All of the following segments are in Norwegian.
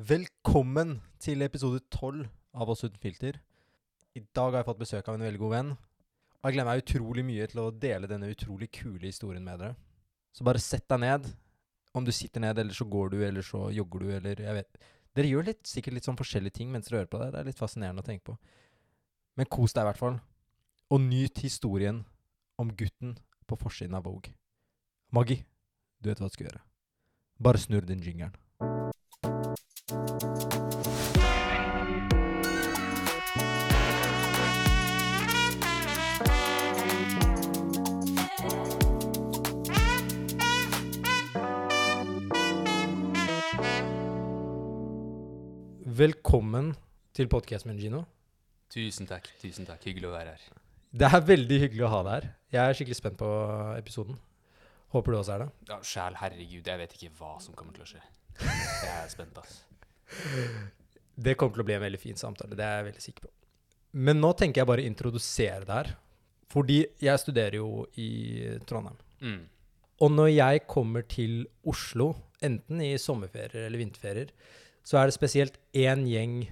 Velkommen til episode 12 av Oss uten filter. I dag har jeg fått besøk av en veldig god venn. Og jeg gleder meg utrolig mye til å dele denne utrolig kule historien med dere. Så bare sett deg ned. Om du sitter ned, eller så går du, eller så jogger du, eller jeg vet Dere gjør litt, sikkert litt sånn forskjellige ting mens dere hører på det. Det er litt fascinerende å tenke på. Men kos deg i hvert fall. Og nyt historien om gutten på forsiden av Vogue. Maggi, du vet hva du skal gjøre. Bare snurr den jingeren. Velkommen til podkasten med Gino. Tusen takk. tusen takk. Hyggelig å være her. Det er veldig hyggelig å ha deg her. Jeg er skikkelig spent på episoden. Håper du også er det. Ja, Sjæl herregud, jeg vet ikke hva som kommer til å skje. Jeg er spent, ass. Det kommer til å bli en veldig fin samtale. Det er jeg veldig sikker på. Men nå tenker jeg bare å introdusere deg her. Fordi jeg studerer jo i Trondheim. Mm. Og når jeg kommer til Oslo, enten i sommerferier eller vinterferier, så er det spesielt én gjeng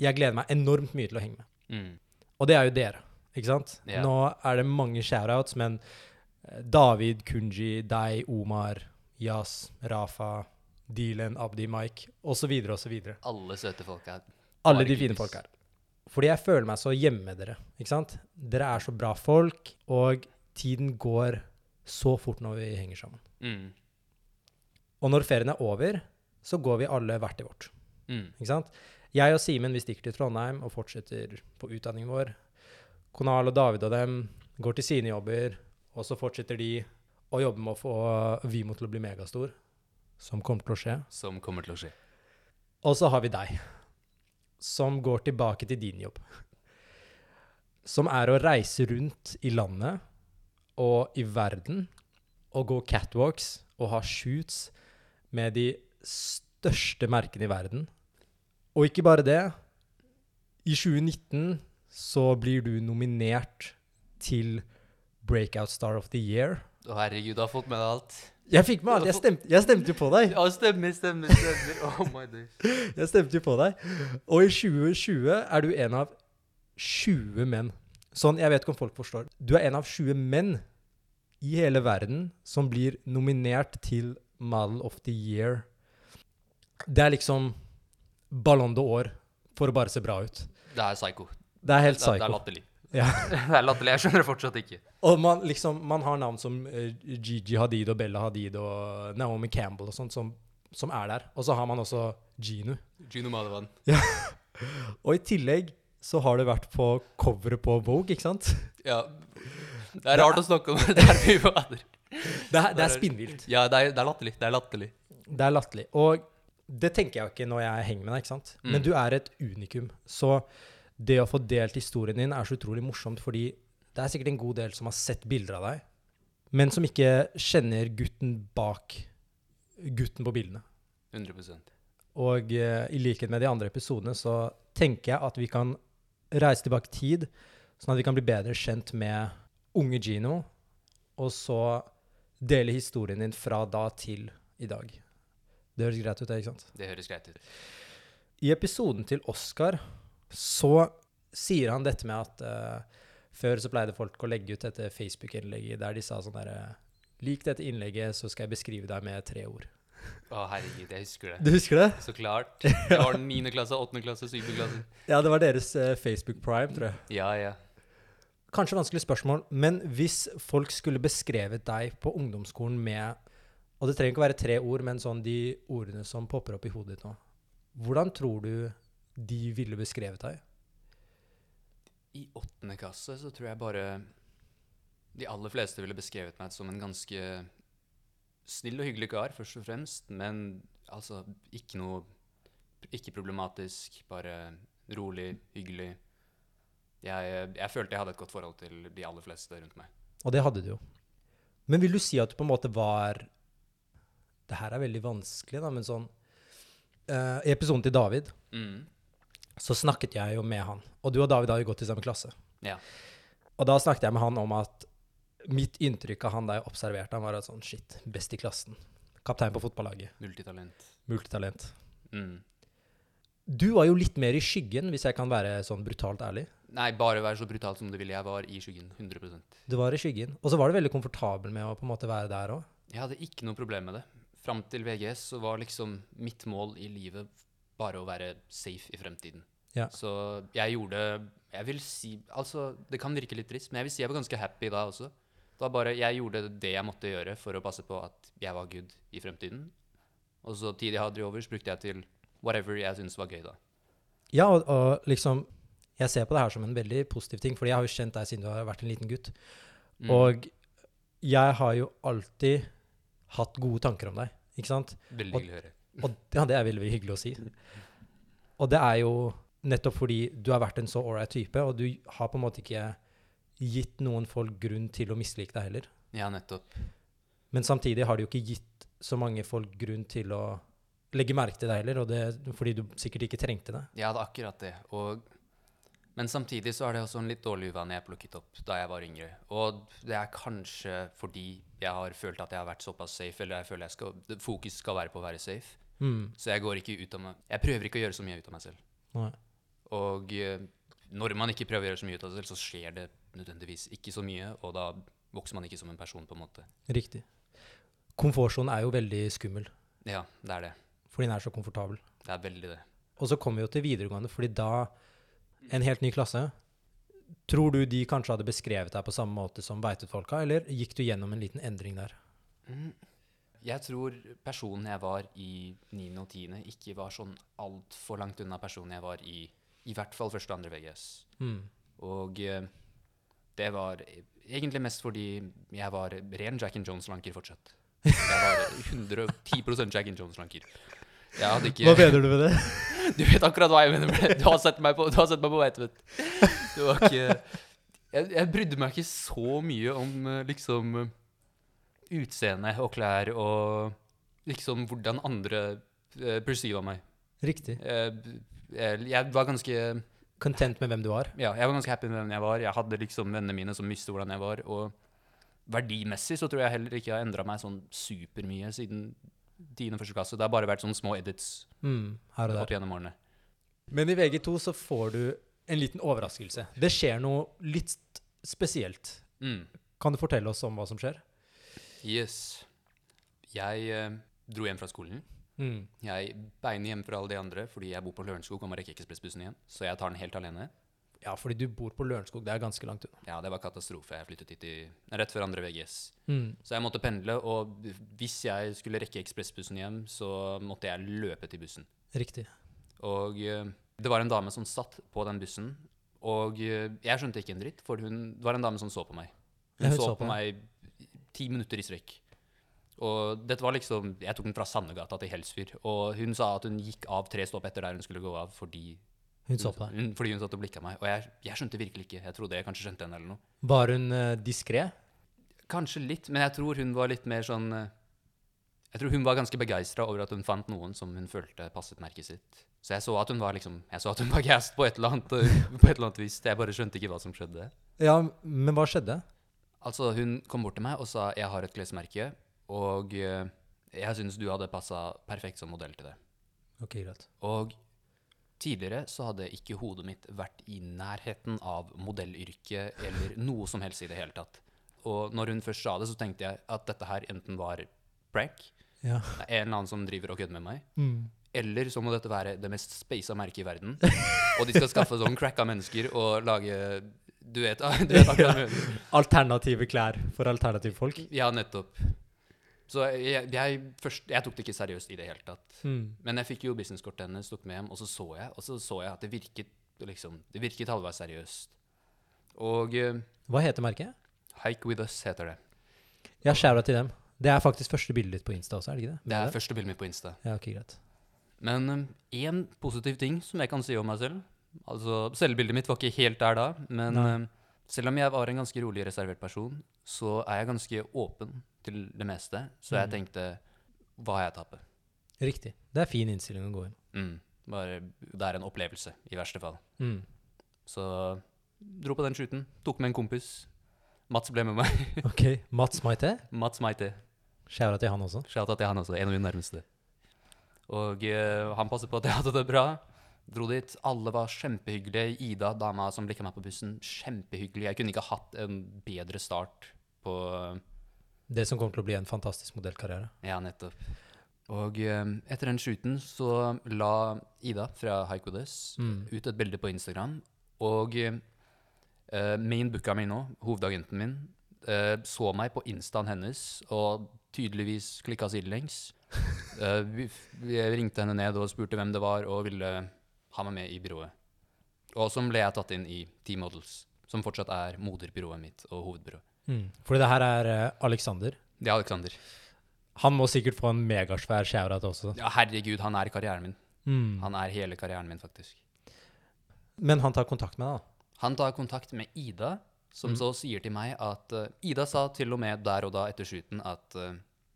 jeg gleder meg enormt mye til å henge med. Mm. Og det er jo dere, ikke sant? Yeah. Nå er det mange shoutouts, men eh, David, Kunji, deg, Omar, Yas, Rafa, Dylan, Abdi, Mike, osv., osv. Alle søte folk her. Alle de fine folk her. Fordi jeg føler meg så hjemme med dere, ikke sant? Dere er så bra folk, og tiden går så fort når vi henger sammen. Mm. Og når ferien er over, så går vi alle hvert til vårt. Mm. Ikke sant? Jeg og Simen vi stikker til Trondheim og fortsetter på utdanningen vår. Konal og David og dem går til sine jobber, og så fortsetter de å jobbe med å få Vimo til å bli megastor, som kommer til å skje. Som kommer til å skje. Og så har vi deg, som går tilbake til din jobb. Som er å reise rundt i landet og i verden og gå catwalks og ha shoots med de største merkene i verden. Og ikke bare det. I 2019 så blir du nominert til Breakout Star of the Year. Å herregud, du har fått med deg alt. Jeg fikk med alt. Jeg stemte, jeg stemte jo på deg. Ja, stemmer, stemmer, stemmer. Oh my days. Jeg stemte jo på deg. Og i 2020 er du en av 20 menn. Sånn, jeg vet ikke om folk forstår. Du er en av 20 menn i hele verden som blir nominert til Model of the Year. Det er liksom Ballon d'Or for å bare se bra ut. Det er psycho. Det er helt Det, det er latterlig. Ja. Det er latterlig. Jeg skjønner det fortsatt ikke. Og man, liksom, man har navn som eh, Gigi Hadid og Bella Hadid og Naomi Campbell og sånt som, som er der. Og så har man også Gino. Gino Madawan. Og i tillegg så har du vært på coveret på Vogue, ikke sant? Ja. Det er rart å snakke om det her mye vaner. Det er, det er spinnvilt. Ja, det er, det er latterlig. Det er latterlig. Det er latterlig. Og det tenker jeg jo ikke når jeg henger med deg, ikke sant? Men Mm. du er et unikum. Så det å få delt historien din er så utrolig morsomt, fordi det er sikkert en god del som har sett bilder av deg, men som ikke kjenner gutten bak gutten på bildene. 100 Og uh, i likhet med de andre episodene så tenker jeg at vi kan reise tilbake tid, sånn at vi kan bli bedre kjent med unge Gino, og så dele historien din fra da til i dag. Det høres greit ut, det, ikke sant? Det høres greit ut. I episoden til Oscar så sier han dette med at uh, før så pleide folk å legge ut dette Facebook-innlegget der de sa sånn derre Lik dette innlegget, så skal jeg beskrive deg med tre ord. Å herregud, jeg husker det. Du husker det? Så klart. Det var den 9. klasse, 8. klasse, 7. klasse. Ja, det var deres uh, Facebook Prime, tror jeg. Ja, ja. Kanskje vanskelig spørsmål, men hvis folk skulle beskrevet deg på ungdomsskolen med Og det trenger ikke å være tre ord, men sånn de ordene som popper opp i hodet ditt nå. Hvordan tror du de ville beskrevet deg? I åttende klasse så tror jeg bare de aller fleste ville beskrevet meg som en ganske snill og hyggelig kar, først og fremst. Men altså ikke noe Ikke problematisk, bare rolig, hyggelig. Jeg, jeg følte jeg hadde et godt forhold til de aller fleste rundt meg. Og det hadde du jo. Men vil du si at du på en måte var Det her er veldig vanskelig, da, men sånn uh, I episoden til David Mm. så snakket jeg jo med han. Og du og David har jo gått i samme klasse. Ja. Og da snakket jeg med han om at mitt inntrykk av han da jeg observerte han, var at sånn shit, best i klassen. Kaptein på fotballaget. Multitalent. Multitalent. Mm. Du var jo litt mer i skyggen, hvis jeg kan være sånn brutalt ærlig. Nei, bare være så brutal som du vil. Jeg var i skyggen. 100% Du var i skyggen. Og så var du veldig komfortabel med å på en måte være der òg. Jeg hadde ikke noe problem med det. Fram til VGS så var liksom mitt mål i livet bare å være safe i fremtiden. Ja. Så jeg gjorde Jeg vil si Altså, det kan virke litt trist, men jeg vil si jeg var ganske happy da også. Det var bare Jeg gjorde det jeg måtte gjøre for å passe på at jeg var good i fremtiden. Og så tid jeg hadde over, overs, brukte jeg til whatever jeg syntes var gøy, da. Ja, og, og liksom Jeg ser på det her som en veldig positiv ting, fordi jeg har jo kjent deg siden du har vært en liten gutt. Mm. Og jeg har jo alltid hatt gode tanker om deg, ikke sant? Veldig hyggelig å høre. Og ja, det er veldig hyggelig å si. Og det er jo nettopp fordi du har vært en så ålreit type, og du har på en måte ikke gitt noen folk grunn til å mislike deg heller. Ja, nettopp. Men samtidig har du jo ikke gitt så mange folk grunn til å legge merke til deg heller, og det fordi du sikkert ikke trengte det. Ja, det er akkurat det. Og, men samtidig så er det også en litt dårlig uvane jeg plukket opp da jeg var yngre. Og det er kanskje fordi jeg har følt at jeg har vært såpass safe, eller jeg føler jeg skal, fokus skal være på å være safe. Mm. Så jeg går ikke ut av meg Jeg prøver ikke å gjøre så mye ut av meg selv. Nei. Og eh, når man ikke prøver å gjøre så mye ut av seg selv, så skjer det nødvendigvis ikke så mye, og da vokser man ikke som en person, på en måte. Riktig. Komfortsonen er jo veldig skummel, Ja, det er det. fordi den er så komfortabel. Det er veldig det. Og så kommer vi jo til videregående, fordi da En helt ny klasse. Tror du de kanskje hadde beskrevet deg på samme måte som Veitut-folka, eller gikk du gjennom en liten endring der? Mm. Jeg tror personen jeg var i 9. og 10., ikke var sånn altfor langt unna personen jeg var i i hvert fall første og andre VGS. Mm. Og eh, det var egentlig mest fordi jeg var ren Jack and Jones-lanker fortsatt. Jeg var 110 Jack and Jones-lanker. Hva mener du med det? Du vet akkurat hva jeg mener med det. Du har sett meg på, du har sett meg på Veitvet. Det var ikke jeg, jeg brydde meg ikke så mye om eh, liksom eh, utseende og klær og liksom hvordan andre uh, perceiva meg. Riktig. Jeg, jeg, jeg var ganske Content med hvem du var? ja, jeg var ganske happy med hvem jeg var. Jeg hadde liksom vennene mine som visste hvordan jeg var. Og verdimessig så tror jeg heller ikke jeg har endra meg sånn supermye siden 10. første klasse. Det har bare vært sånne små edits Mm, her og opp der. gjennom årene. Men i VG2 så får du en liten overraskelse. Det skjer noe litt spesielt. Mm. Kan du fortelle oss om hva som skjer? Yes. Jeg eh, dro hjem fra skolen. Mm. Jeg beiner hjem fra alle de andre fordi jeg bor på Lørenskog og må rekke ekspressbussen igjen. Så jeg tar den helt alene. Ja, fordi du bor på Lørenskog. Det er ganske langt unna. Ja, det var katastrofe. Jeg flyttet hit i, rett før andre VGS. Mm. Så jeg måtte pendle, og hvis jeg skulle rekke ekspressbussen hjem, så måtte jeg løpe til bussen. Riktig. Og eh, det var en dame som satt på den bussen, og eh, jeg skjønte ikke en dritt, for hun, det var en dame som så på meg. Hun, så, så på på meg ti minutter i strekk. Og dette var liksom Jeg tok den fra Sandegata til Helsfyr. Og hun sa at hun gikk av tre stopp etter der hun skulle gå av fordi Hun så på deg. hun, fordi hun satt og blikka meg. Og jeg, jeg skjønte virkelig ikke. Jeg trodde jeg kanskje skjønte henne eller noe. Var hun uh, diskré? Kanskje litt, men jeg tror hun var litt mer sånn eh, Jeg tror hun var ganske begeistra over at hun fant noen som hun følte passet merket sitt. Så jeg så at hun var liksom Jeg så at hun var gassed på et eller annet, på et eller annet vis. Jeg bare skjønte ikke hva som skjedde. Ja, men hva skjedde? Altså, hun kom bort til meg og sa jeg har et klesmerke, og eh, jeg syns du hadde passa perfekt som modell til det. Ok, greit. Og tidligere så hadde ikke hodet mitt vært i nærheten av modellyrket eller noe som helst i det hele tatt. Og når hun først sa det, så tenkte jeg at dette her enten var prank, Ja. en eller annen som driver og kødder med meg, Mm. eller så må dette være det mest spasa merket i verden. Og de skal skaffe sånn cracka mennesker og lage Du vet, du vet hva. Alternative klær for alternative folk. Ja, nettopp. Så jeg, jeg, først, jeg tok det ikke seriøst i det hele tatt. Mm. Men jeg fikk jo businesskortet hennes, tok med hjem, og så så jeg, og så så jeg at det virket liksom, det virket halvveis seriøst. Og eh, Hva heter merket? Hike With Us heter det. Ja, skjæra til dem. Det er faktisk første bildet ditt på Insta også, er det ikke det? Det er første bildet mitt på Insta. Ja, ok, greit. Men én positiv ting som jeg kan si om meg selv Altså, Selvbildet mitt var ikke helt der da, men Nei. Selv om jeg var en ganske rolig, reservert person, så er jeg ganske åpen til det meste. Så jeg Mm. tenkte Hva har jeg å tape? Riktig. Det er fin innstilling å gå inn. Mm, bare, det er en opplevelse, i verste fall. Mm. Så dro på den shooten. Tok med en kompis. Mats ble med meg. Ok. Mats Maite. Mats Maite. Shout til han også. Shout til han også, en av mine nærmeste. Og uh, han passet på at jeg hadde det bra. Dro dit. Alle var kjempehyggelige. Ida, dama som blikka meg på bussen, kjempehyggelig. Jeg kunne ikke hatt en bedre start på Det som kommer til å bli en fantastisk modellkarriere. Ja, nettopp. Og eh, etter den shooten så la Ida fra Haikodes Mm. ut et bilde på Instagram, og uh, min booka mi nå, hovedagenten min, uh, så meg på instaen hennes og tydeligvis klikka sidelengs. Uh, vi, vi ringte henne ned og spurte hvem det var, og ville ha meg med i byrået. Og så ble jeg tatt inn i T-Models, som fortsatt er moderbyrået mitt og hovedbyrået. Mm. Fordi det her er eh, Alexander. Det er Alexander. Han må sikkert få en megasvær shout-out også. Ja, herregud, han er karrieren min. Mm. Han er hele karrieren min, faktisk. Men han tar kontakt med deg, da. Han tar kontakt med Ida, som Mm. så sier til meg at uh, Ida sa til og med der og da etter shooten at uh,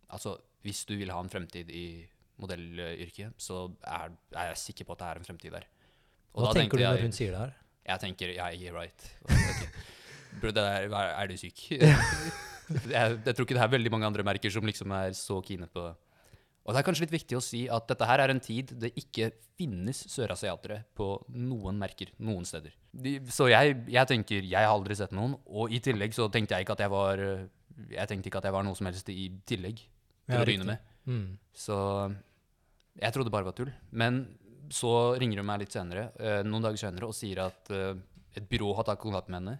altså, hvis du vil ha en fremtid i modellyrket, så er, er jeg sikker på at det er en fremtid der. Og Hva tenker du når jeg, hun sier det her? Jeg tenker ja, yeah, right. Ok. Bro, hva- er du syk? jeg, jeg tror ikke det er veldig mange andre merker som liksom er så kine på Og det er kanskje litt viktig å si at dette her er en tid det ikke finnes sørasiatere på noen merker noen steder. De, så jeg, jeg tenker Jeg har aldri sett noen, og i tillegg så tenkte jeg ikke at jeg var eh, Jeg tenkte ikke at jeg var noe som helst i tillegg til Ja, å begynne med. Mm. Så jeg trodde bare var tull. Men så ringer hun meg litt senere, eh, noen dager senere og sier at eh, et byrå har tatt kontakt med henne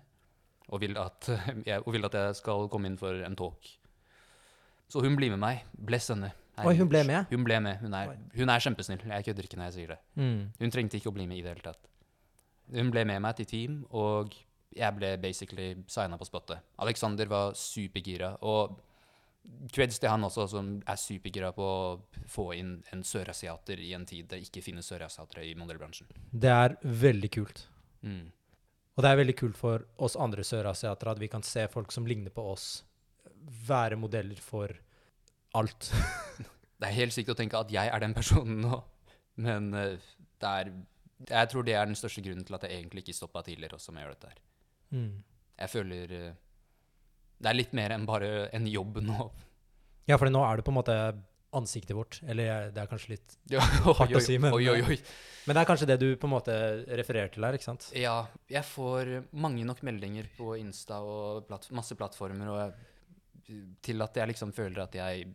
og vil, at, og vil at jeg skal komme inn for en talk. Så hun blir med meg. Bless henne. Oi, hun ble med? Hun ble med. Hun er, hun er kjempesnill. Jeg kødder ikke når jeg sier det. Mm. Hun trengte ikke å bli med i det hele tatt. Hun ble med meg til team, og jeg ble basically signa på spottet. Alexander var supergira, og creds til han også, som er supergira på å få inn en sørasiater i en tid det ikke finnes sørasiatere i modellbransjen. Det er veldig kult. Mm. Og det er veldig kult for oss andre sørasiatere at vi kan se folk som ligner på oss, være modeller for alt. Det er helt sykt å tenke at jeg er den personen nå, men eh, det er Jeg tror det er den største grunnen til at jeg egentlig ikke stoppa tidligere også med å gjøre dette her. Mm. Jeg føler eh, Det er litt mer enn bare en jobb nå. Ja, for nå er det på en måte ansiktet vårt. Eller det er kanskje litt Hardt å si, men- oi, oi, oi. Men det er kanskje det du på en måte refererer til her, ikke sant? Ja, jeg får mange nok meldinger på Insta og platt, masse plattformer og til at jeg liksom føler at jeg,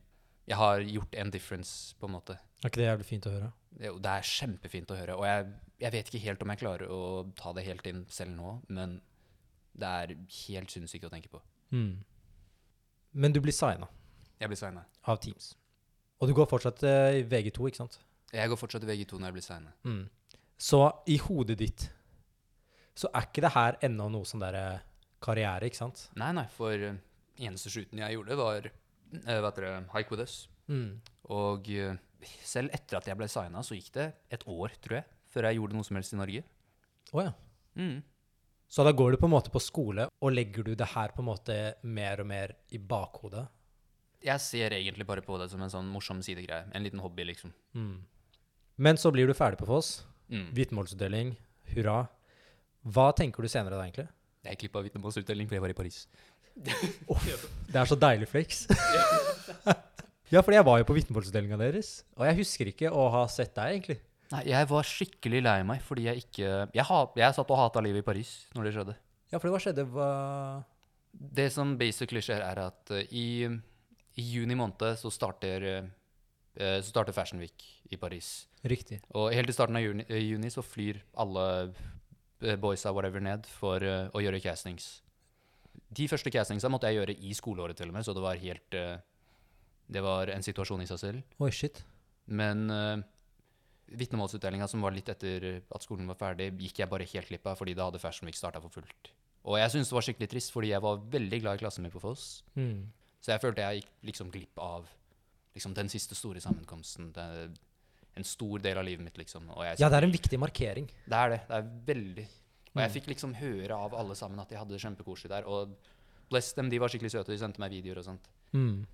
jeg har gjort en difference, på en måte. Er ikke det jævlig fint å høre? Det, det er kjempefint å høre. Og jeg, jeg vet ikke helt om jeg klarer å ta det helt inn selv nå, men det er helt sinnssykt å tenke på. Mm. Men du blir signa Jeg blir signa. av Teams. Og du går fortsatt eh, i VG2, ikke sant? Jeg går fortsatt i VG2 når jeg blir signa. Mm. Så i hodet ditt så er ikke det her ennå noe sånn derre karriere, ikke sant? Nei, nei, for eh, eneste shooten jeg gjorde, var uh, vet dere, Hike With Us. Mm. Og uh, selv etter at jeg ble signa, så gikk det et år, tror jeg, før jeg gjorde noe som helst i Norge. Å ja. Mm. Så da går du på en måte på skole, og legger du det her på en måte mer og mer i bakhodet? Jeg ser egentlig bare på det som en sånn morsom sidegreie. En liten hobby, liksom. Mm. Men så blir du ferdig på Foss. Mm. Vitnemålsutdeling. Hurra. Hva tenker du senere da, egentlig? Jeg klippa vitnemålsutdeling fordi jeg var i Paris. Det er så deilig flex. ja, fordi jeg var jo på vitnemålsutdelinga deres, og jeg husker ikke å ha sett deg, egentlig. Nei, jeg var skikkelig lei meg fordi jeg ikke Jeg, ha, jeg satt og hata livet i Paris når det skjedde. Ja, for hva skjedde? Hva Det som basically skjer, er at uh, i, i juni måned så starter, uh, så starter Fashion Week i Paris. Riktig. Og helt i starten av juni, eh, juni så flyr alle boysa whatever ned for uh, å gjøre castings. De første castingsa måtte jeg gjøre i skoleåret til og med, så det var helt uh, Det var en situasjon i seg selv. Oi, shit. Men uh, vitnemålsutdelinga som var litt etter at skolen var ferdig, gikk jeg bare helt glipp av fordi da hadde Fashion Week starta for fullt. Og jeg syntes det var skikkelig trist, fordi jeg var veldig glad i klassen min på Foss. Mm. Så jeg følte jeg gikk liksom glipp av liksom den siste store sammenkomsten. Det, en stor del av livet mitt, liksom. Ja, det er en viktig markering. det er det. Det er veldig Og jeg Mm. fikk liksom høre av alle sammen at de hadde det kjempekoselig der. Og bless dem, de var skikkelig søte. De sendte meg videoer og sånt. Mm.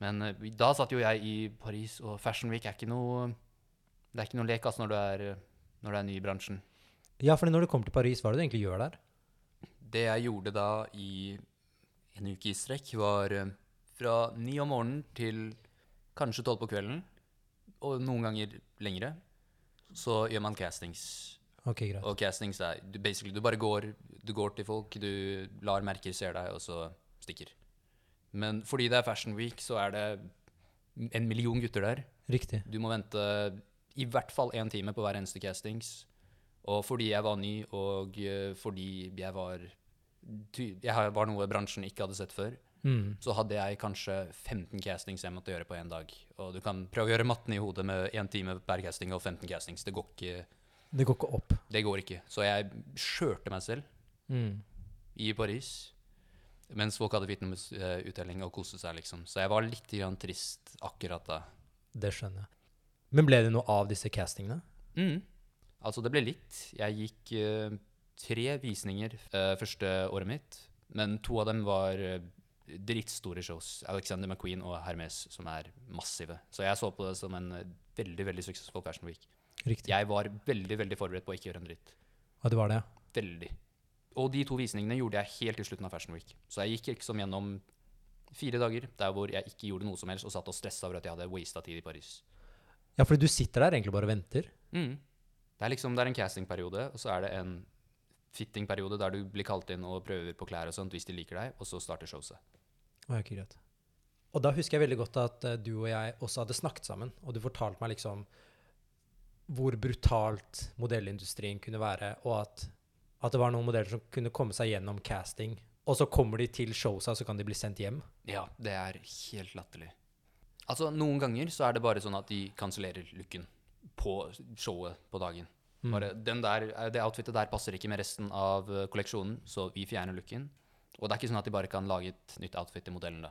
Men eh, da satt jo jeg i Paris, og Fashion Week er ikke noe Det er ikke noe lek altså, når du er, når du er ny i bransjen. Ja, for når du kommer til Paris, hva er det du egentlig gjør der? Det jeg gjorde da i en uke i strekk, var eh, fra ni om morgenen til kanskje tolv på kvelden, og noen ganger lengre, så gjør man castings. Ok, greit. Og castings er du, basically Du bare går, du går til folk, du lar merker se deg, og så stikker. Men fordi det er Fashion Week, så er det en million gutter der. Riktig. Du må vente i hvert fall én time på hver eneste castings. Og fordi jeg var ny, og eh, fordi jeg var Jeg var noe bransjen ikke hadde sett før, Mm. så hadde jeg kanskje 15 castings jeg måtte gjøre på én dag. Og du kan prøve å gjøre matten i hodet med én time per casting og 15 castings. Det går ikke. Det går ikke opp. Det går ikke. Så jeg skjørte meg selv Mm. i Paris. Mens folk hadde vitneutdeling og koste seg, liksom. Så jeg var litt grann trist akkurat da. Det skjønner jeg. Men ble det noe av disse castingene? Mm. Altså, det ble litt. Jeg gikk uh, tre visninger uh, første året mitt, men to av dem var uh, drittstore shows. Alexander McQueen og Hermes, som er massive. Så jeg så på det som en veldig veldig suksessfull Fashion Week. Riktig. Jeg var veldig veldig forberedt på å ikke gjøre en dritt. Ja, det var det, ja. Veldig. Og de to visningene gjorde jeg helt til slutten av Fashion Week. Så jeg gikk liksom gjennom fire dager der hvor jeg ikke gjorde noe som helst, og satt og stressa over at jeg hadde wasta tid i Paris. Ja, fordi du sitter der egentlig bare og venter. Mm. Det er liksom, det er en castingperiode, og så er det en fittingperiode der du blir kalt inn og prøver på klær og sånt hvis de liker deg, og så starter showet. Okay, ok, greit. Og da husker jeg veldig godt at uh, du og jeg også hadde snakket sammen, og du fortalte meg liksom hvor brutalt modellindustrien kunne være, og at, at det var noen modeller som kunne komme seg gjennom casting, og så kommer de til showsa, så kan de bli sendt hjem. Ja, det er helt latterlig. Altså, noen ganger så er det bare sånn at de kansellerer looken på showet på dagen. Mm. Bare, den der, eh, det outfitet der passer ikke med resten av eh, kolleksjonen, så vi fjerner looken. Og det er ikke sånn at de bare kan lage et nytt outfit til modellen da,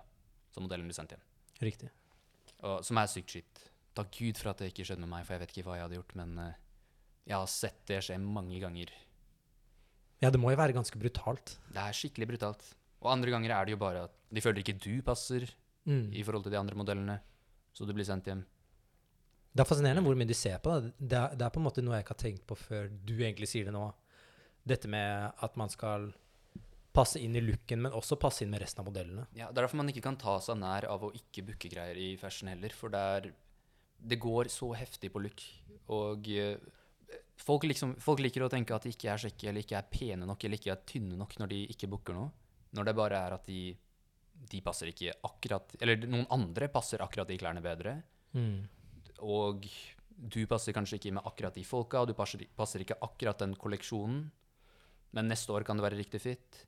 så modellen blir sendt hjem. Riktig. Og, som er sykt shit. Takk Gud for at det ikke skjedde med meg, for jeg vet ikke hva jeg hadde gjort, men uh, jeg har sett det skje mange ganger. Ja, det må jo være ganske brutalt. Det er skikkelig brutalt. Og andre ganger er det jo bare at de føler ikke du passer Mm. i forhold til de andre modellene, så du blir sendt hjem. Det er fascinerende hvor mye de ser på det. Det er, det er på en måte noe jeg ikke har tenkt på før du egentlig sier det nå. Dette med at man skal passe inn i looken, men også passe inn med resten av modellene. Ja, Det er derfor man ikke kan ta seg nær av å ikke booke greier i fashion heller, for det er Det går så heftig på look, og eh, folk, liksom, folk liker å tenke at de ikke er kjekke, eller ikke er pene nok, eller ikke er tynne nok når de ikke booker noe, når det bare er at de de passer ikke akkurat Eller noen andre passer akkurat de klærne bedre. Mm. Og du passer kanskje ikke med akkurat de folka, og du passer, passer ikke akkurat den kolleksjonen, men neste år kan det være riktig fit.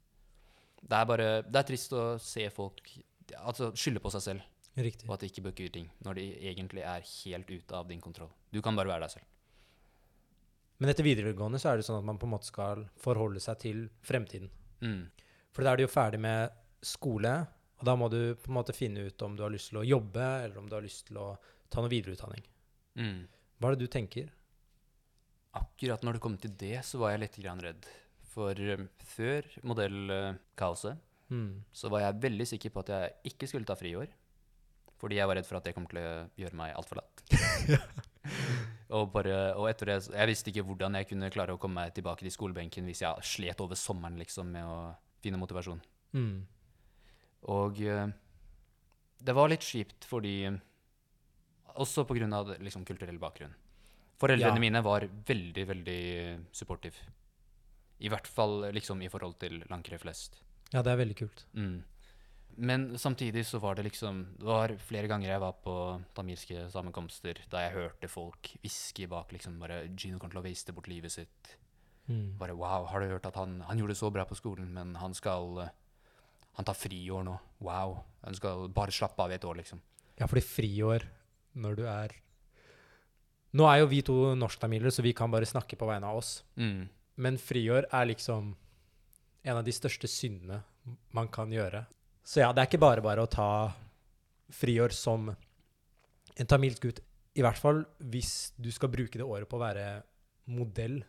Det er bare Det er trist å se folk altså, skylde på seg selv Riktig. og at de ikke booker ting, når de egentlig er helt ute av din kontroll. Du kan bare være deg selv. Men etter videregående så er det sånn at man på en måte skal forholde seg til fremtiden. Mm. For da er du jo ferdig med skole, og da må du på en måte finne ut om du har lyst til å jobbe, eller om du har lyst til å ta noe videreutdanning. Mm. Hva er det du tenker? Akkurat når det kom til det, så var jeg litt grann redd. For um, før modellkaoset Mm. så var jeg veldig sikker på at jeg ikke skulle ta friår. Fordi jeg var redd for at det kom til å gjøre meg altfor latt. og, bare, og etter det Jeg visste ikke hvordan jeg kunne klare å komme meg tilbake til skolebenken hvis jeg slet over sommeren liksom med å finne motivasjon. Mm. Og eh, det var litt kjipt fordi Også av liksom, kulturell bakgrunn. Foreldrene Ja. mine var veldig, veldig supportive. I hvert fall liksom i forhold til lankere flest. Ja, det er veldig kult. Mm. Men samtidig så var det liksom Det var flere ganger jeg var på tamilske sammenkomster da jeg hørte folk hviske bak liksom bare Gino kommer til å waste bort livet sitt. Mm. Bare wow, har du hørt at han, han gjorde det så bra på skolen, men han skal eh, Han tar friår nå. Wow. Han skal bare slappe av i et år, liksom. Ja, fordi friår når du er Nå er jo vi to norsktamilere, så vi kan bare snakke på vegne av oss. Mm. Men friår er liksom en av de største syndene man kan gjøre. Så ja, det er ikke bare bare å ta friår som en tamilsk gutt. I hvert fall hvis du skal bruke det året på å være modell.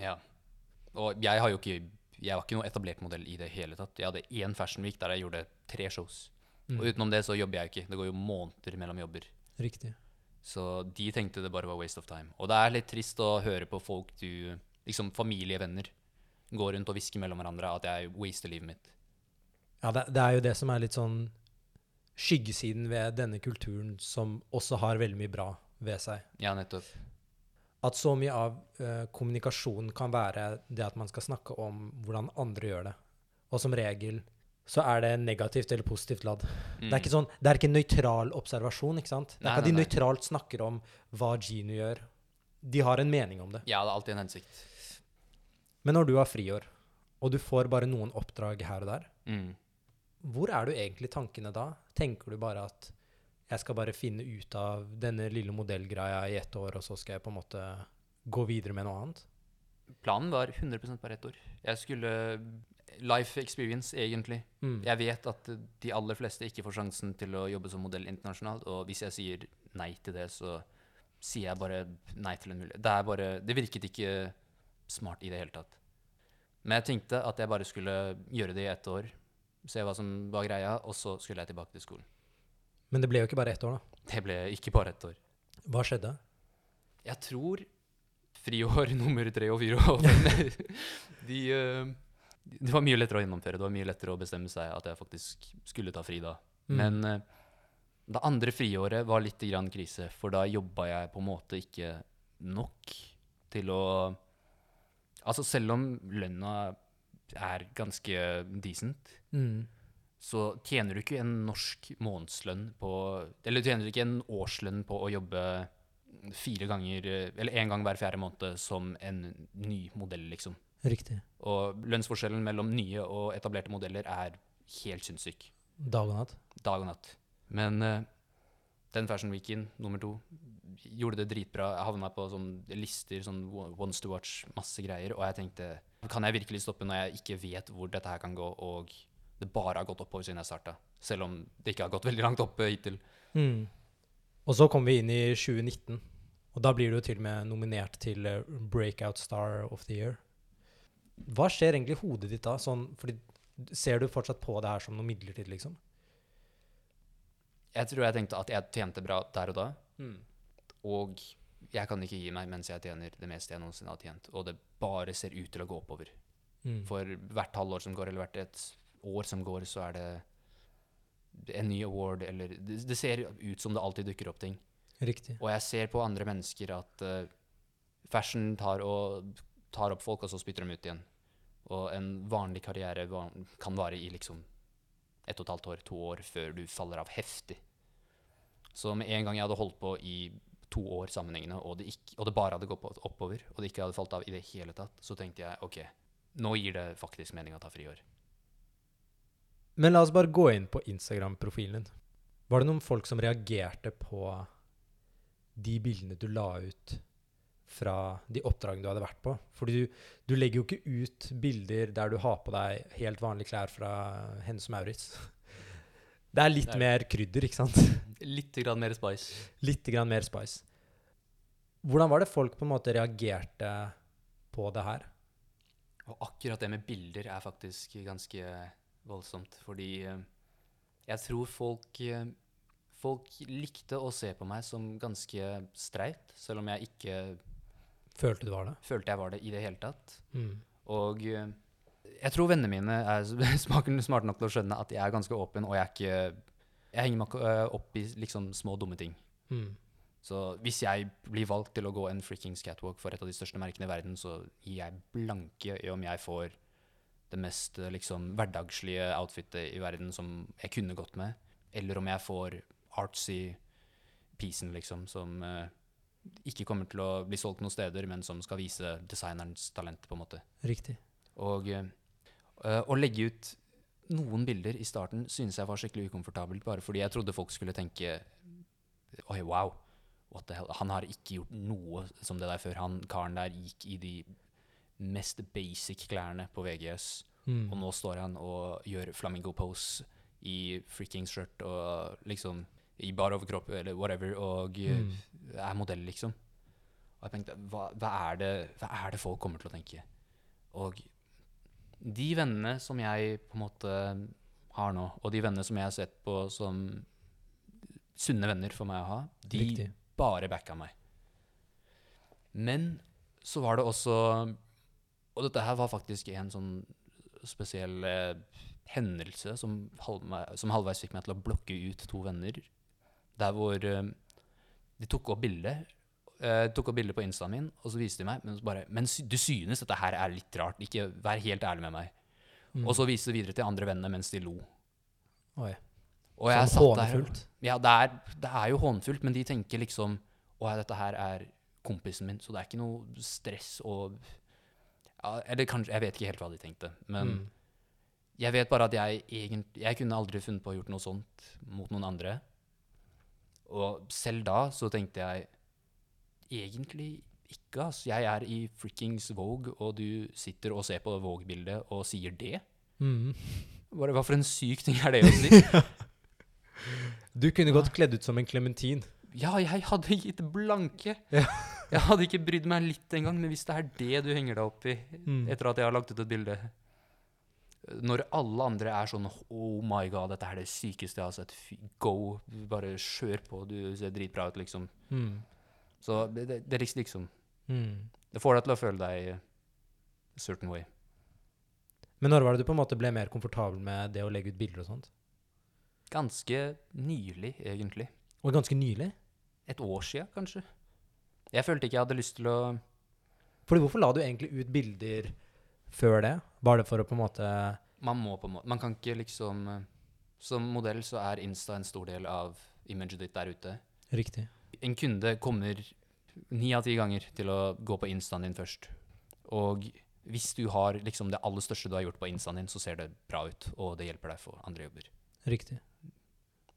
Ja. Og jeg har jo ikke Jeg var ikke noe etablert modell i det hele tatt. Jeg hadde én Fashion Week der jeg gjorde tre shows. Mm. Og utenom det så jobber jeg ikke. Det går jo måneder mellom jobber. Riktig. Så de tenkte det bare var waste of time. Og det er litt trist å høre på folk du Liksom familievenner gå rundt og hvisker mellom hverandre at jeg waster livet mitt. Ja, det, det er jo det som er litt sånn skyggesiden ved denne kulturen, som også har veldig mye bra ved seg. Ja, nettopp. At så mye av uh, kommunikasjonen kan være det at man skal snakke om hvordan andre gjør det. Og som regel så er det negativt eller positivt ladd. Det er ikke sånn, det er ikke en nøytral observasjon, ikke sant? Det er Nei, ikke at de nøytralt snakker om hva Gino gjør. De har en mening om det. Ja, det er alltid en hensikt. Men når du har friår, og du får bare noen oppdrag her og der, Mm. hvor er du egentlig tankene da? Tenker du bare at jeg skal bare finne ut av denne lille modellgreia i ett år, og så skal jeg på en måte gå videre med noe annet? Planen var 100% bare ett år. Jeg skulle Life experience, egentlig. Mm. Jeg vet at de aller fleste ikke får sjansen til å jobbe som modell internasjonalt, og hvis jeg sier nei til det, så sier jeg bare nei til en mulighet. Det er bare Det virket ikke smart i det hele tatt. Men jeg tenkte at jeg bare skulle gjøre det i ett år, se hva som var greia, og så skulle jeg tilbake til skolen. Men det ble jo ikke bare ett år, da. Det ble ikke bare ett år. Hva skjedde? Jeg tror friår nummer tre og fire og fem de, eh, Det var mye lettere å gjennomføre. Det var mye lettere å bestemme seg at jeg faktisk skulle ta fri da. Mm. Men eh, det andre friåret var litt grann krise, for da jobba jeg på en måte ikke nok til å Altså selv om lønna er ganske decent, Mm. Så tjener du ikke en norsk månedslønn på Eller du tjener ikke en årslønn på å jobbe fire ganger Eller én gang hver fjerde måned som en ny modell, liksom. Riktig. Og lønnsforskjellen mellom nye og etablerte modeller er helt sinnssyk. Dag og natt. Dag og natt. Men uh, den Fashion Weeken, nummer to, gjorde det dritbra. Jeg havna på sånne lister, sånn ones to watch, masse greier. Og jeg tenkte kan jeg virkelig stoppe når jeg ikke vet hvor dette her kan gå, og det bare har gått oppover siden jeg starta? Selv om det ikke har gått veldig langt opp hittil. Mm. Og så kom vi inn i 2019, og da blir du til og med nominert til eh, Breakout Star of the Year. Hva skjer egentlig i hodet ditt da? Sånn, fordi ser du fortsatt på det her som noe midlertidig, liksom? Jeg tror jeg tenkte at jeg tjente bra der og da, og jeg kan ikke gi meg mens jeg tjener det meste jeg noensinne har tjent, og det bare ser ut til å gå oppover. Mm. For hvert halvår som går, eller hvert et år som går, så er det en ny award, eller Det, det ser ut som det alltid dukker opp ting. Riktig. Og jeg ser på andre mennesker at uh, fashion tar, og, tar opp folk, og så spytter de ut igjen. Og en vanlig karriere kan vare i liksom ett og et halvt år, to år, før du faller av heftig. Så med en gang jeg hadde holdt på i to år sammenhengende, og det, ikke, og det bare hadde gått oppover, og det ikke hadde falt av i det hele tatt, så tenkte jeg OK, nå gir det faktisk mening å ta friår. Men la oss bare gå inn på Instagram-profilen din. Var det noen folk som reagerte på de bildene du la ut fra de oppdragene du hadde vært på? Fordi du, du legger jo ikke ut bilder der du har på deg helt vanlige klær fra Hennes og Maurits. Det er litt Nei. mer krydder, ikke sant? Litt grann mer spice. Litt grann mer spice. Hvordan var det folk på en måte reagerte på det her? Og akkurat det med bilder er faktisk ganske voldsomt, fordi eh, jeg tror folk eh, Folk likte å se på meg som ganske streit, selv om jeg ikke Følte du var det? følte jeg var det i det hele tatt. Mm. Og eh, jeg tror vennene mine er smarte nok til å skjønne at jeg er ganske åpen, og jeg er ikke Jeg henger meg ikke opp i liksom små, dumme ting. Mm. Så hvis jeg blir valgt til å gå en freakings catwalk for et av de største merkene i verden, så gir jeg blanke i om jeg får det mest eh, liksom hverdagslige outfitet i verden som jeg kunne gått med, eller om jeg får artsy piecen, liksom, som eh, ikke kommer til å bli solgt noen steder, men som skal vise designerens talent, på en måte. Riktig. Og eh, å legge ut noen bilder i starten synes jeg var skikkelig ukomfortabelt, bare fordi jeg trodde folk skulle tenke Oi, wow. What the hell? Han har ikke gjort noe som det der før. Han karen der gikk i de mest basic klærne på VGS, Mm. og nå står han og gjør flamingo pose i freaking skjørt og liksom i bar overkropp eller whatever, og eh, Mm. er modell, liksom. Og jeg tenkte, hva, hva, er det, hva er det folk kommer til å tenke? Og de vennene som jeg på en måte har nå, og de vennene som jeg har sett på som sunne venner for meg å ha, de Riktig. bare backa meg. Men så var det også Og dette her var faktisk en sånn spesiell eh, hendelse som, halv, som halvveis fikk meg til å blokke ut to venner. Der hvor eh, de tok opp bilde eh, tok opp bilder på instaen min, og så viste de meg. Men, bare, men du synes dette her er litt rart. Ikke Vær helt ærlig med meg. Mm. Og så viste de videre til andre vennene mens de lo. Oi. Og jeg Sånn satt der hånefullt. Ja, det er, det er jo hånfullt, men de tenker liksom Å, dette her er kompisen min, så det er ikke noe stress og Eller kanskje Jeg vet ikke helt hva de tenkte, men Mm. jeg vet bare at jeg egentlig Jeg kunne aldri funnet på å gjort noe sånt mot noen andre. Og selv da så tenkte jeg egentlig ikke, ass. Jeg er i frikkings Vogue, og du sitter og ser på Vogue-bildet og sier det. Mm. Bare, hva for en syk ting er det å si? Du kunne godt kledd ut som en klementin. Ja, jeg hadde gitt blanke. Ja. Jeg hadde ikke brydd meg litt engang, men hvis det er det du henger deg opp i Mm. etter at jeg har lagt ut et bilde Når alle andre er sånn Oh my god, dette er det sykeste jeg har sett. Go. Bare kjør på. Du ser dritbra ut, liksom. Mm. Så det, det, det liksom- liksom Mm. Det får deg til å føle deg a certain way. Men når var det du på en måte ble mer komfortabel med det å legge ut bilder og sånt? Ganske nylig, egentlig. Og ganske nylig? Et år sia, kanskje. Jeg følte ikke jeg hadde lyst til å Fordi hvorfor la du egentlig ut bilder før det? Var det for å på en måte Man må på en måte Man kan ikke liksom Som modell så er Insta en stor del av imaget ditt der ute. Riktig. En kunde kommer ni av ti ganger til å gå på instaen din først. Og hvis du har liksom det aller største du har gjort på instaen din, så ser det bra ut, og det hjelper deg for andre jobber. Riktig.